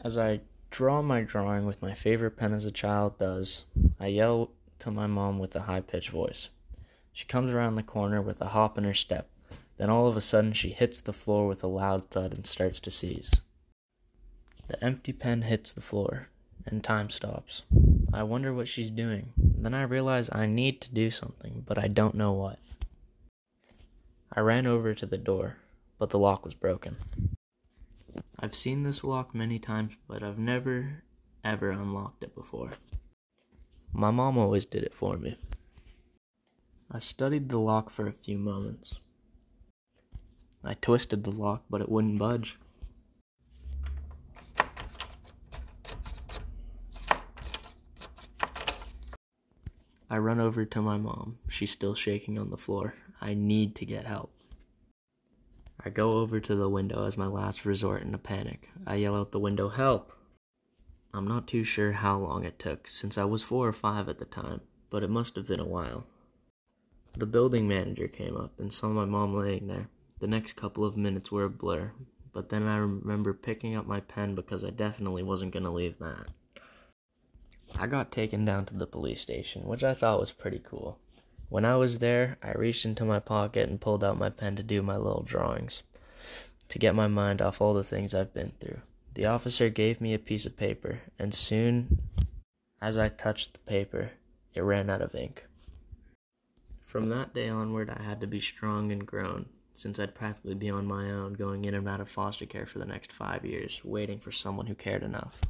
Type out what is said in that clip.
As I draw my drawing with my favorite pen as a child does, I yell to my mom with a high pitched voice. She comes around the corner with a hop in her step. Then all of a sudden she hits the floor with a loud thud and starts to seize. The empty pen hits the floor, and time stops. I wonder what she's doing. Then I realize I need to do something, but I don't know what. I ran over to the door, but the lock was broken. I've seen this lock many times, but I've never, ever unlocked it before. My mom always did it for me. I studied the lock for a few moments. I twisted the lock, but it wouldn't budge. I run over to my mom. She's still shaking on the floor. I need to get help. I go over to the window as my last resort in a panic. I yell out the window, Help! I'm not too sure how long it took, since I was four or five at the time, but it must have been a while. The building manager came up and saw my mom laying there. The next couple of minutes were a blur, but then I remember picking up my pen because I definitely wasn't going to leave that. I got taken down to the police station, which I thought was pretty cool. When I was there, I reached into my pocket and pulled out my pen to do my little drawings, to get my mind off all the things I've been through. The officer gave me a piece of paper, and soon as I touched the paper, it ran out of ink. From that day onward, I had to be strong and grown, since I'd practically be on my own, going in and out of foster care for the next five years, waiting for someone who cared enough.